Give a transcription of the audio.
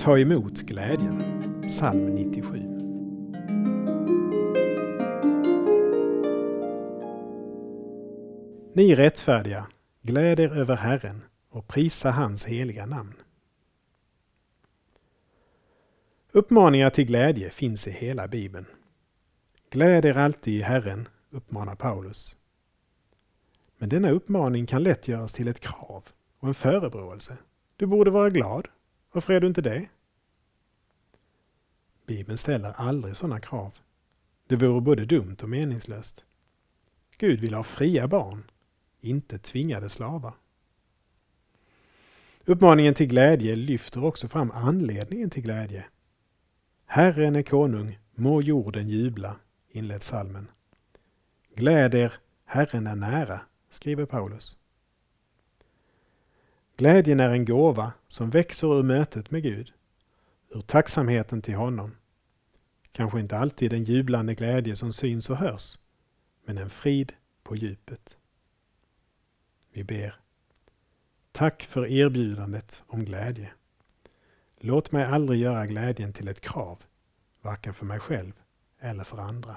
Ta emot glädjen. Psalm 97. Ni rättfärdiga, gläd er över Herren och prisa hans heliga namn. Uppmaningar till glädje finns i hela Bibeln. Gläd er alltid i Herren, uppmanar Paulus. Men denna uppmaning kan lätt göras till ett krav och en förebråelse. Du borde vara glad. Varför är du inte det? Bibeln ställer aldrig sådana krav. Det vore både dumt och meningslöst. Gud vill ha fria barn, inte tvingade slavar. Uppmaningen till glädje lyfter också fram anledningen till glädje. Herren är konung, må jorden jubla, inleds salmen. Gläd er, Herren är nära, skriver Paulus. Glädjen är en gåva som växer ur mötet med Gud, ur tacksamheten till honom. Kanske inte alltid en jublande glädje som syns och hörs, men en frid på djupet. Vi ber. Tack för erbjudandet om glädje. Låt mig aldrig göra glädjen till ett krav, varken för mig själv eller för andra.